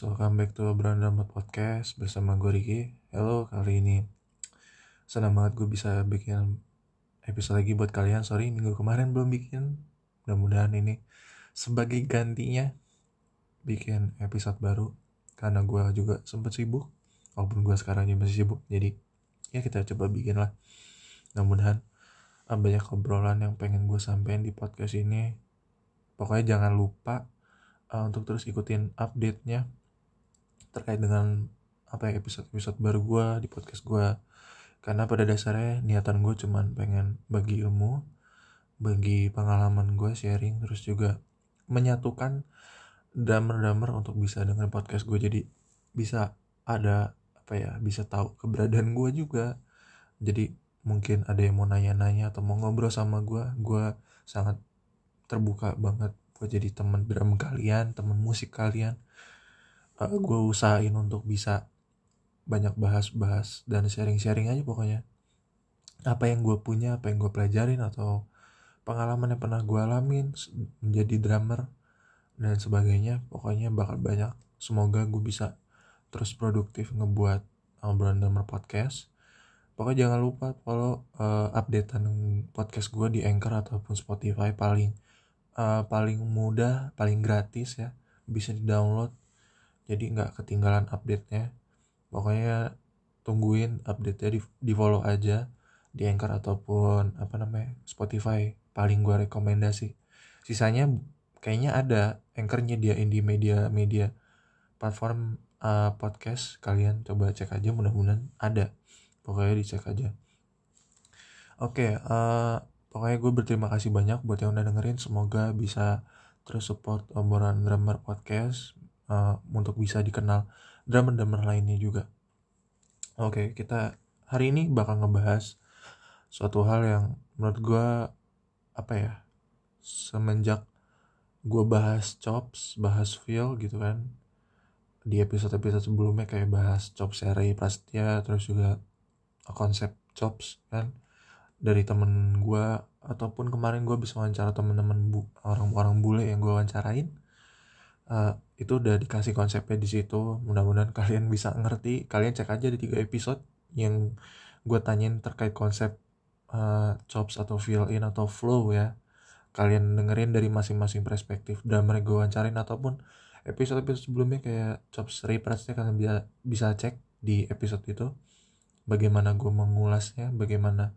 Welcome back to Brandon Podcast bersama gue Ricky. Halo, kali ini senang banget gue bisa bikin episode lagi buat kalian. Sorry, minggu kemarin belum bikin. Mudah-mudahan ini sebagai gantinya bikin episode baru karena gue juga sempet sibuk. Walaupun gue sekarang juga masih sibuk, jadi ya kita coba bikin lah. Mudah-mudahan eh, banyak obrolan yang pengen gue sampein di podcast ini. Pokoknya jangan lupa uh, untuk terus ikutin update-nya terkait dengan apa ya episode-episode baru gue di podcast gue karena pada dasarnya niatan gue cuman pengen bagi ilmu bagi pengalaman gue sharing terus juga menyatukan drummer-drummer untuk bisa dengan podcast gue jadi bisa ada apa ya bisa tahu keberadaan gue juga. Jadi mungkin ada yang mau nanya-nanya atau mau ngobrol sama gue gue sangat terbuka banget gue jadi teman drum kalian teman musik kalian uh, eh, gue usahain untuk bisa banyak bahas-bahas dan sharing-sharing aja pokoknya. Apa yang gue punya apa yang gue pelajarin atau pengalaman yang pernah gue alamin menjadi drummer dan sebagainya pokoknya bakal banyak. Semoga gue bisa terus produktif ngebuat obrolan drummer podcast. Pokoknya jangan lupa follow uh, updatean podcast gue di Anchor ataupun Spotify. Paling uh, paling mudah paling gratis ya bisa di download jadi nggak ketinggalan update-nya. Pokoknya tungguin update-nya di, di follow aja di Anchor ataupun apa namanya Spotify. Paling gue rekomendasi. Sisanya kayaknya ada Anchor nyediain di media-media platform uh, podcast. Kalian coba cek aja mudah-mudahan ada. Pokoknya dicek aja. Oke okay, uh, pokoknya gue berterima kasih banyak buat yang udah dengerin. Semoga bisa terus support obrolan drummer podcast uh, untuk bisa dikenal drummer-drummer lainnya juga. Oke okay, kita hari ini bakal ngebahas suatu hal yang menurut gue apa ya semenjak gue bahas chops bahas feel gitu kan di episode-episode sebelumnya kayak bahas chops seri Prastia terus juga konsep chops kan dari temen gue ataupun kemarin gue bisa wawancara temen-temen bu orang-orang bule yang gue wawancarain. Uh, itu udah dikasih konsepnya di situ. Mudah-mudahan kalian bisa ngerti. Kalian cek aja di tiga episode yang gue tanyain terkait konsep uh, chops atau fill in atau flow ya. Kalian dengerin dari masing-masing perspektif. Mereka gue wawancarin ataupun episode-episode sebelumnya kayak chops reprise kalian bisa bisa cek di episode itu. Bagaimana gue mengulasnya bagaimana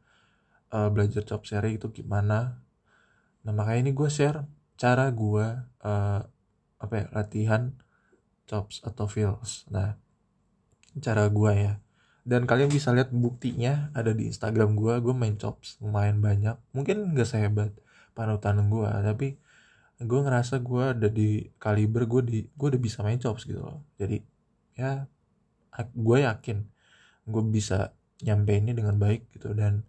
uh, belajar job share itu gimana. Nah makanya ini gue share cara gue uh, apa ya latihan chops atau feels. Nah cara gue ya. Dan kalian bisa lihat buktinya ada di Instagram gue gue main chops lumayan banyak. Mungkin gak sehebat panutan gue tapi gue ngerasa gue ada di kaliber gue di gue udah bisa main chops gitu loh. Jadi ya gue yakin gue bisa nyampe ini dengan baik gitu. Dan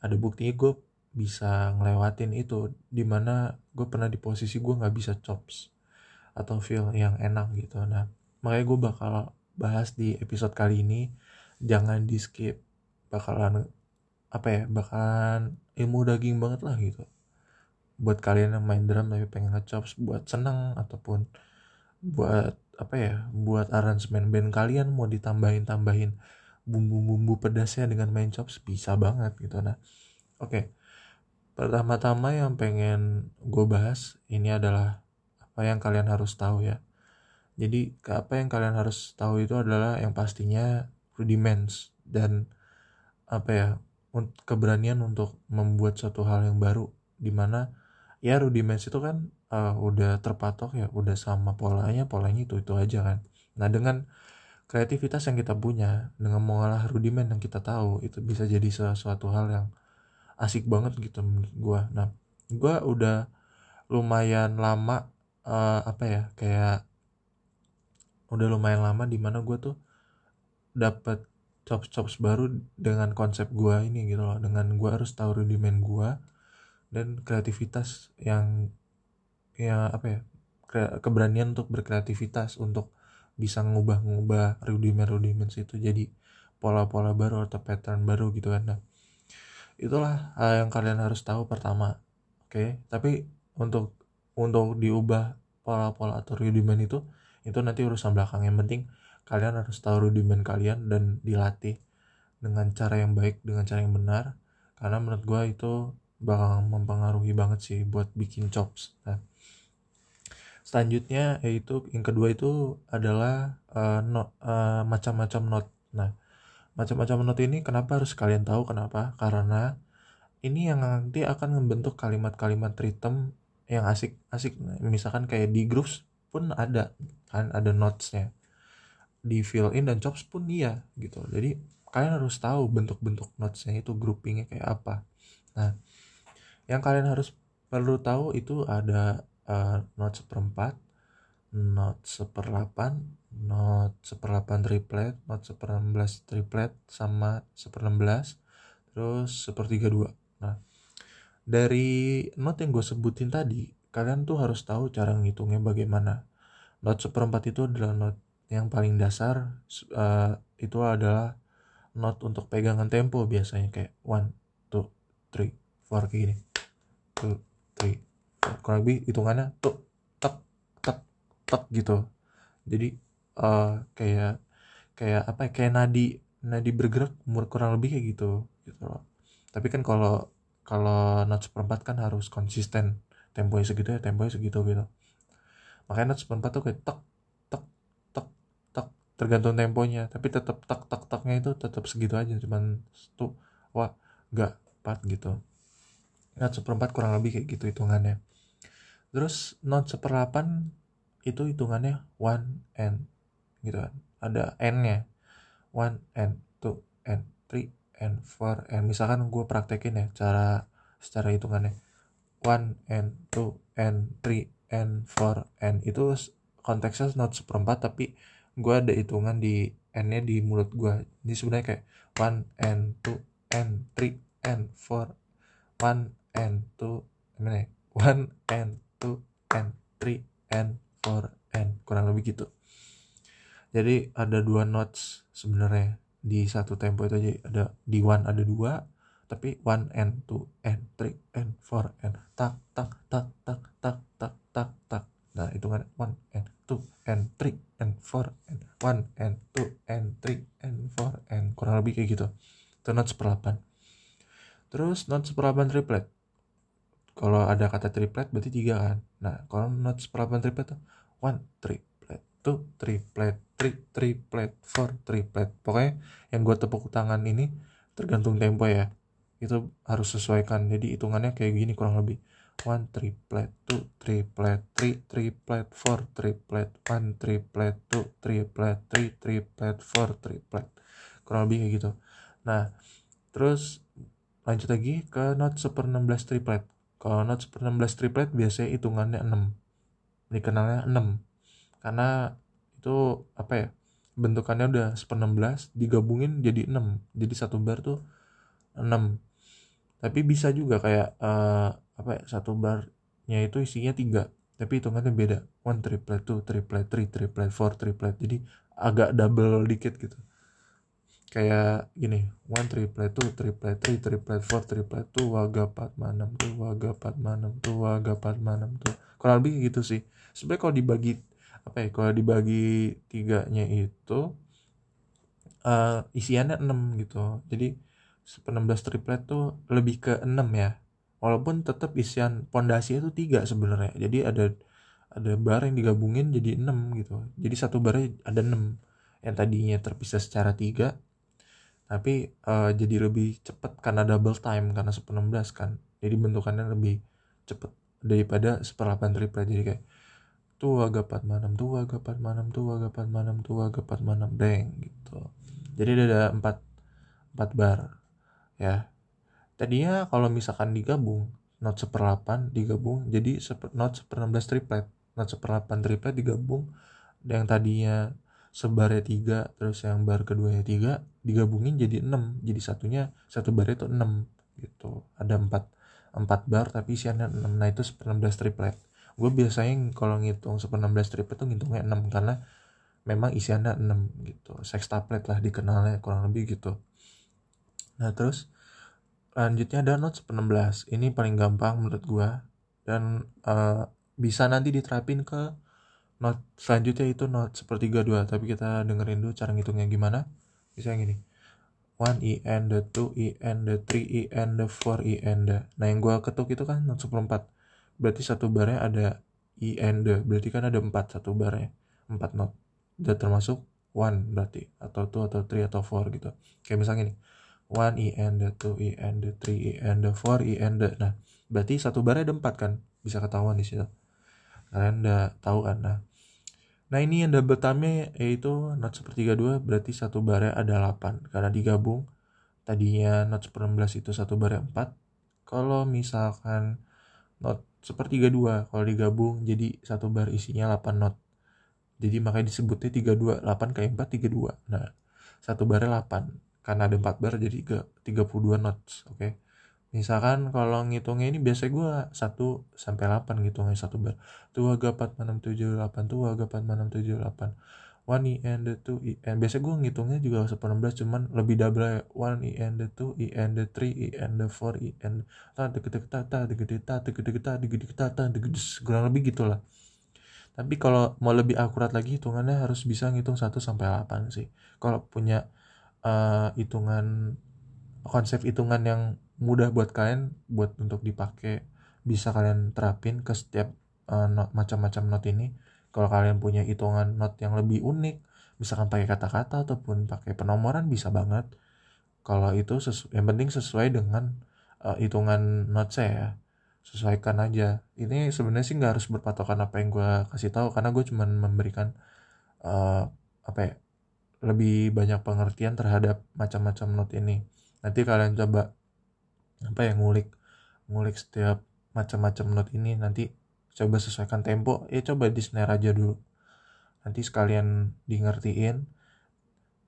ada buktinya gue bisa ngelewatin itu. Di mana gue pernah di posisi gue nggak bisa chops atau feel yang enak gitu. Nah makanya gue bakal bahas di episode kali ini. Jangan di skip. Bakalan apa ya bakalan ilmu daging banget lah gitu. Buat kalian yang main drum tapi pengen ngechops buat seneng ataupun buat apa ya buat aransemen band kalian mau ditambahin tambahin bumbu-bumbu pedasnya dengan main chops bisa banget gitu. Nah oke. Okay. pertama-tama yang pengen gue bahas ini adalah apa yang kalian harus tahu ya. Jadi apa yang kalian harus tahu itu adalah yang pastinya rudiments dan apa ya keberanian untuk membuat suatu hal yang baru di mana ya rudiments itu kan uh, udah terpatok ya udah sama polanya polanya itu itu aja kan. Nah dengan kreativitas yang kita punya dengan mengolah rudiment yang kita tahu itu bisa jadi sesuatu hal yang asik banget gitu menurut gue nah gue udah lumayan lama uh, apa ya kayak udah lumayan lama di mana gue tuh dapat chops chops baru dengan konsep gue ini gitu loh. Dengan gue harus tahu rudiment gue dan kreativitas yang ya apa ya keberanian untuk berkreativitas untuk bisa ngubah-ngubah rudiment-rudiment itu jadi pola-pola baru atau pattern baru gitu kan. Nah itulah yang kalian harus tahu pertama oke? Okay? tapi untuk untuk diubah pola-pola atau rudiment itu itu nanti urusan belakang. Yang penting kalian harus tahu rudimen kalian dan dilatih dengan cara yang baik dengan cara yang benar. Karena menurut gue itu bakal mempengaruhi banget sih buat bikin chops nah selanjutnya yaitu yang kedua itu adalah uh, not, uh, macam-macam not. Nah macam-macam not ini kenapa harus kalian tahu kenapa? Karena ini yang nanti akan membentuk kalimat-kalimat rhythm yang asik-asik misalkan kayak di grooves pun ada kan ada notesnya. Di fill in dan chops pun iya gitu. Jadi kalian harus tahu bentuk-bentuk notesnya itu groupingnya kayak apa. Nah yang kalian harus perlu tahu itu ada uh, note seperempat note seperlapan note seperlapan triplet note seperenam belas triplet sama seperenam belas terus sepertiga dua. Nah dari note yang gue sebutin tadi kalian tuh harus tahu cara ngitungnya bagaimana. Note seperempat itu adalah note yang paling dasar uh, itu adalah not untuk pegangan tempo biasanya kayak one two three four kayak gini. Two three four. Kurang lebih hitungannya tuh tek tek tek gitu. Jadi uh, kayak kayak apa ya kayak nadi nadi bergerak kurang lebih kayak gitu gitu loh. Tapi kan kalau kalau not seperempat kan harus konsisten. Temponya segitu ya temponya segitu gitu. Makanya not seperempat tuh kayak tek tergantung temponya tapi tetap tak tak taknya itu tetap segitu aja. Cuman tuh wah nggak empat gitu. Not seperempat kurang lebih kayak gitu hitungannya. Terus not seperdelapan itu hitungannya one and gitu kan. Ada n nya one and two and three and four and misalkan gue praktekin ya cara secara hitungannya. One and two and three and four and itu konteksnya not seperempat tapi gue ada hitungan di n-nya di mulut gue ini sebenarnya kayak one and two and three and four one and two gimana ya? One and two and three and four and kurang lebih gitu. Jadi ada dua notes sebenarnya di satu tempo itu aja ada di one ada dua tapi one and two and three and four and tak tak tak tak tak tak tak tak. Nah hitungan one and two and three and four and one and two and three and four and kurang lebih kayak gitu. Itu not seperdelapan terus not seperdelapan triplet. Kalau ada kata triplet berarti tiga kan? Nah kalau not seperdelapan triplet tuh one triplet two triplet three triplet four triplet. Pokoknya yang gue tepuk tangan ini tergantung tempo ya. Itu harus sesuaikan. Jadi hitungannya kayak gini kurang lebih. One triplet two triplet three triplet four triplet one triplet two triplet three triplet four triplet. Kurang lebih kayak gitu. Nah terus lanjut lagi ke not seper 16 triplet. Kalau not seper 16 triplet biasanya hitungannya 6 dikenalnya 6 karena itu apa ya bentukannya udah seper 16 digabungin jadi 6 jadi satu bar tuh 6 tapi bisa juga kayak uh, apa ya satu barnya itu isinya tiga. Tapi hitungannya beda. One triplet two triplet three triplet four triplet jadi agak double dikit gitu. Kayak gini one triplet two triplet three triplet four triplet two waga empat enam tuh waga empat enam tuh waga empat enam tuh kurang lebih gitu sih. Sebenarnya kalau dibagi apa ya kalau dibagi tiganya itu uh, isiannya enam gitu. Jadi 16 triplet tuh lebih ke 6 ya. Walaupun tetap isian pondasi itu tiga sebenarnya. Jadi ada ada bar yang digabungin jadi 6 gitu. Jadi satu bar ada 6 yang tadinya terpisah secara tiga tapi uh, jadi lebih cepat karena double time karena 16 kan. Jadi bentukannya lebih cepat daripada seperlapan triplet. Jadi kayak tuh agak 4 manam tuh agak 4 manam tuh agak 4 manam tuh agak 4 manam deng gitu. Jadi ada 4 4 bar ya. Tadinya kalau misalkan digabung not seperlapan digabung jadi seper, not 16 triplet not seperlapan triplet digabung yang tadinya sebarnya tiga terus yang bar keduanya tiga digabungin jadi enam. Jadi satunya satu bar itu enam gitu. Ada empat empat bar tapi isiannya enam. Nah itu seper 16 triplet gue biasanya kalau ngitung seper 16 triplet tuh ngitungnya enam karena memang isiannya enam gitu. Sextuplet lah dikenalnya kurang lebih gitu. Nah terus Lanjutnya ada Notes 16. Ini paling gampang menurut gua. Dan uh, bisa nanti diterapin ke not selanjutnya itu not sepertiga dua. Tapi kita dengerin dulu cara ngitungnya gimana. Misalnya gini. One e and the two e and the three e and the four e and the. Nah yang gua ketuk itu kan not seperempat berarti satu barnya ada e and the berarti kan ada empat satu barnya empat not. Udah termasuk one berarti. Atau two atau three atau four gitu. Kayak misalnya nih. One e and the two e and the three e and the four e and the nah berarti satu barnya ada empat kan? Bisa ketahuan di situ. Kalian udah tahu kan? Nah. Nah ini yang double time-nya yaitu not sepertiga dua berarti satu barnya ada 8 karena digabung tadinya not seper-16 itu satu barnya 4 kalau misalkan not sepertiga dua kalau digabung jadi satu bar isinya 8 not jadi makanya disebutnya 32 8 kayak 4 32 nah satu barnya 8 karena ada 4 bar jadi ke 32 notes oke? Okay? misalkan kalau ngitungnya ini biasa gue 1 sampai 8 ngitungnya satu bar. Tuh agak 4 6 7 8 tuh agak 4 6 7 8 one e and the two e and biasa gue ngitungnya juga 16 cuman lebih double ya one e and the two e and the three e and the four e and ta deket deket ta deket deket ta deket deket ta deket deket ta deket kurang lebih gitulah. Tapi kalau mau lebih akurat lagi hitungannya harus bisa ngitung 1 sampai 8 sih. Kalau punya uh, hitungan konsep hitungan yang mudah buat kalian buat untuk dipakai bisa kalian terapin ke setiap uh, macam-macam not ini kalau kalian punya hitungan not yang lebih unik misalkan pakai kata-kata ataupun pakai penomoran bisa banget. Kalau itu yang penting sesuai dengan uh, hitungan not saya ya. sesuaikan aja. Ini sebenarnya sih nggak harus berpatokan apa yang gue kasih tahu karena gue cuma memberikan uh, apa ya lebih banyak pengertian terhadap macam-macam not ini. Nanti kalian coba apa ya ngulik ngulik setiap macam-macam note ini. Nanti coba sesuaikan tempo ya coba di snare aja dulu. Nanti sekalian di ngertiin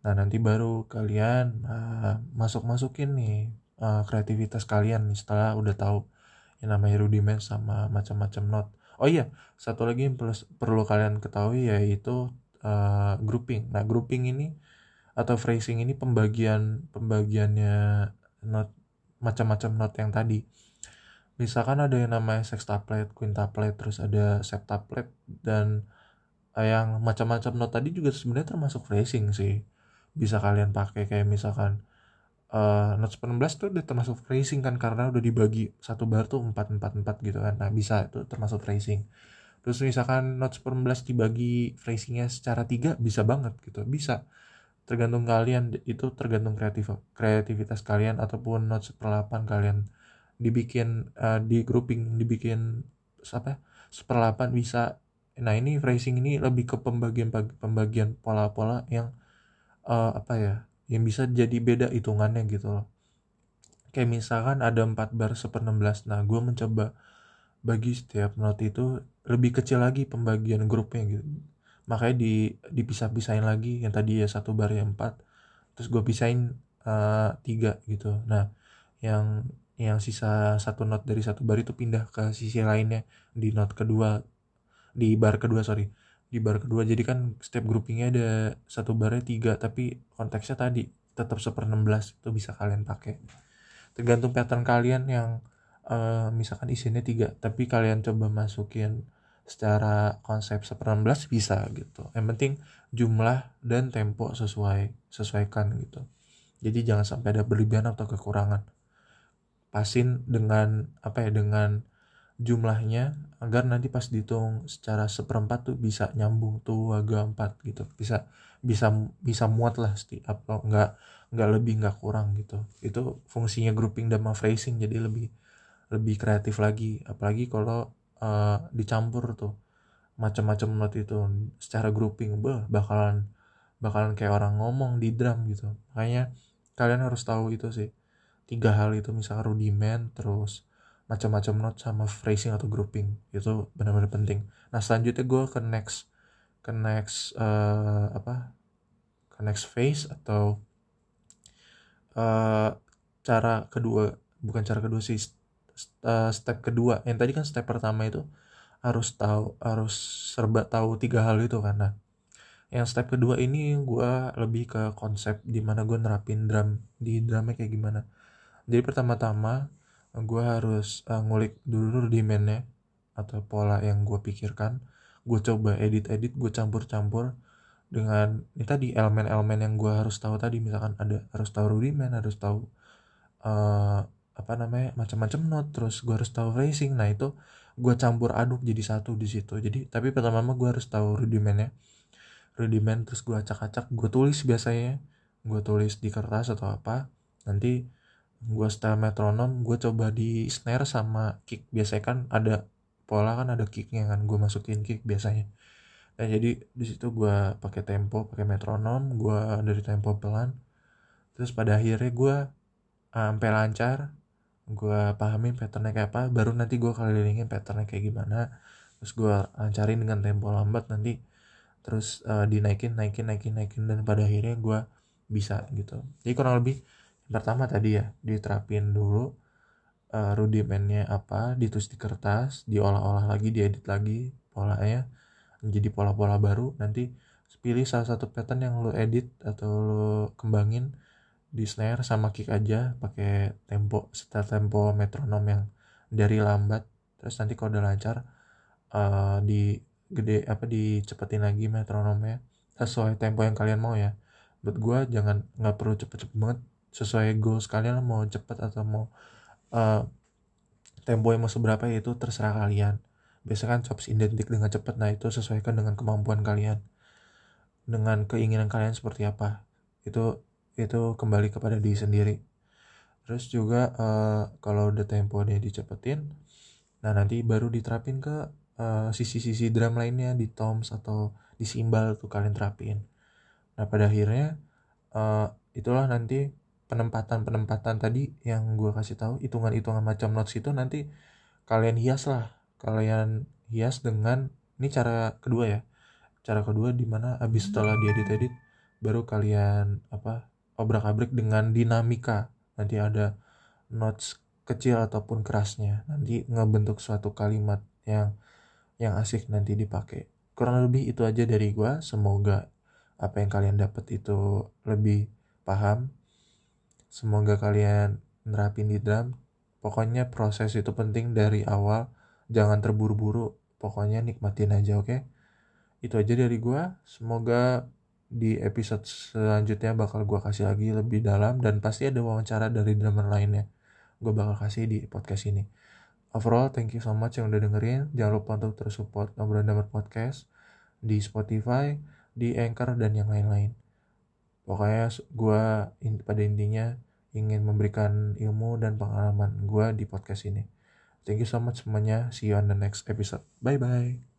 nah nanti baru kalian uh, masuk masukin nih uh, kreativitas kalian nih setelah udah tahu yang namanya rudiment sama macam-macam note oh iya satu lagi yang perlu, perlu kalian ketahui yaitu uh, grouping. Nah grouping ini atau phrasing ini pembagian pembagiannya note macam-macam note yang tadi misalkan ada yang namanya sextuplet, quintuplet, terus ada septuplet dan eh, yang macam-macam note tadi juga sebenarnya termasuk phrasing sih. Bisa kalian pakai kayak misalkan uh, note 19 tuh udah termasuk phrasing kan karena udah dibagi satu bar tuh 4 4 4 gitu kan. Nah bisa itu termasuk phrasing terus misalkan note 19 dibagi phrasingnya secara tiga bisa banget gitu. Bisa. Tergantung kalian itu tergantung kreatif kreativitas kalian ataupun notes seperlapan kalian dibikin uh, di grouping dibikin apa seperlapan bisa. Nah ini phrasing ini lebih ke pembagian pembagian pola-pola yang uh, apa ya yang bisa jadi beda hitungannya gitu loh. Kayak misalkan ada 4 bar seper 16 nah gue mencoba bagi setiap note itu lebih kecil lagi pembagian grupnya gitu. Makanya di dipisah-pisahin lagi. Yang tadi ya satu bar yang empat. Terus gue pisahin uh, tiga gitu. Nah yang yang sisa satu not dari satu bar itu pindah ke sisi lainnya di not kedua di bar kedua sorry di bar kedua. Jadi kan step groupingnya ada satu barnya tiga tapi konteksnya tadi tetap seper 16 itu bisa kalian pakai. Tergantung pattern kalian yang uh, misalkan isinya tiga tapi kalian coba masukin secara konsep 19 bisa gitu. Yang penting jumlah dan tempo sesuai sesuaikan gitu. Jadi jangan sampai ada berlebihan atau kekurangan pasin dengan apa ya dengan jumlahnya agar nanti pas dihitung secara seperempat tuh bisa nyambung tuh agak empat gitu. Bisa bisa bisa muat lah sih apa nggak nggak lebih nggak kurang gitu. Itu fungsinya grouping dan phrasing jadi lebih lebih kreatif lagi. Apalagi kalau uh, dicampur tuh macam-macam not itu. Secara grouping bah bakalan bakalan kayak orang ngomong di drum gitu. Makanya kalian harus tahu itu sih tiga hal itu misalnya rudiment terus macam-macam not sama phrasing atau grouping itu benar-benar penting. Nah selanjutnya gue ke next ke next uh, apa? Ke next phase atau uh, cara kedua bukan cara kedua sih uh, step kedua. Yang tadi kan step pertama itu harus tahu harus serba tahu tiga hal itu karena yang step kedua ini gue lebih ke konsep di mana gue nerapin drum di drumnya kayak gimana jadi pertama-tama gue harus uh, ngulik dulu rudimennya atau pola yang gue pikirkan. Gue coba edit-edit gue campur-campur dengan ini tadi elemen-elemen yang gue harus tahu tadi. Misalkan ada harus tahu rudiment harus tahu uh, apa namanya macam-macam note terus gue harus tahu phrasing. Nah itu gue campur aduk jadi satu di situ. Jadi tapi pertama gue harus tahu rudimentnya rudiment terus gue acak-acak gue tulis biasanya. Gue tulis di kertas atau apa. Nanti gue setel metronom gue coba di snare sama kick. Biasanya kan ada pola kan ada kicknya kan gue masukin kick biasanya. Nah jadi di situ gue pakai tempo pakai metronom gue dari tempo pelan. Terus pada akhirnya gue sampai lancar gue pahamin patternnya kayak apa baru nanti gue kelilingin patternnya kayak gimana. Terus gue lancarin dengan tempo lambat nanti. Terus uh, dinaikin naikin naikin naikin dan pada akhirnya gue bisa gitu. Jadi kurang lebih pertama tadi ya diterapin dulu uh, rudimentnya apa ditulis di kertas diolah-olah lagi diedit lagi polanya menjadi pola-pola baru. Nanti pilih salah satu pattern yang lo edit atau lo kembangin di snare sama kick aja pakai tempo setel tempo metronom yang dari lambat terus nanti kalau udah lancar uh, di gede apa dicepetin lagi metronomnya sesuai tempo yang kalian mau ya. Buat gue jangan nggak perlu cepet-cepet banget sesuai goals kalian mau cepet atau mau uh, tempo yang mau seberapa ya itu terserah kalian. Biasanya kan chops identik dengan cepat nah itu sesuaikan dengan kemampuan kalian. Dengan keinginan kalian seperti apa. Itu itu kembali kepada diri sendiri. Terus juga uh, kalau udah dia dicepetin nah nanti baru diterapin ke uh, sisi-sisi drum lainnya di toms atau di simbal tuh kalian terapin. Nah pada akhirnya uh, itulah nanti penempatan-penempatan tadi yang gue kasih tahu hitungan-hitungan macam notes itu nanti kalian hias lah. Kalian hias dengan ini cara kedua ya. Cara kedua di mana abis setelah diedit edit baru kalian apa obrak abrik dengan dinamika. Nanti ada notes kecil ataupun kerasnya. Nanti ngebentuk suatu kalimat yang yang asik nanti dipakai. Kurang lebih itu aja dari gua. Semoga apa yang kalian dapat itu lebih paham semoga kalian nerapin di drum pokoknya proses itu penting dari awal. Jangan terburu-buru. Pokoknya nikmatin aja oke? Okay? itu aja dari gue semoga di episode selanjutnya bakal gue kasih lagi lebih dalam dan pasti ada wawancara dari drummer lainnya. Gue bakal kasih di podcast ini. Overall thank you so much yang udah dengerin. Jangan lupa untuk terus support ngobrol drummer podcast di Spotify di Anchor dan yang lain-lain pokoknya gue in, pada intinya ingin memberikan ilmu dan pengalaman gue di podcast ini Thank you so much semuanya. See you on the next episode. Bye bye.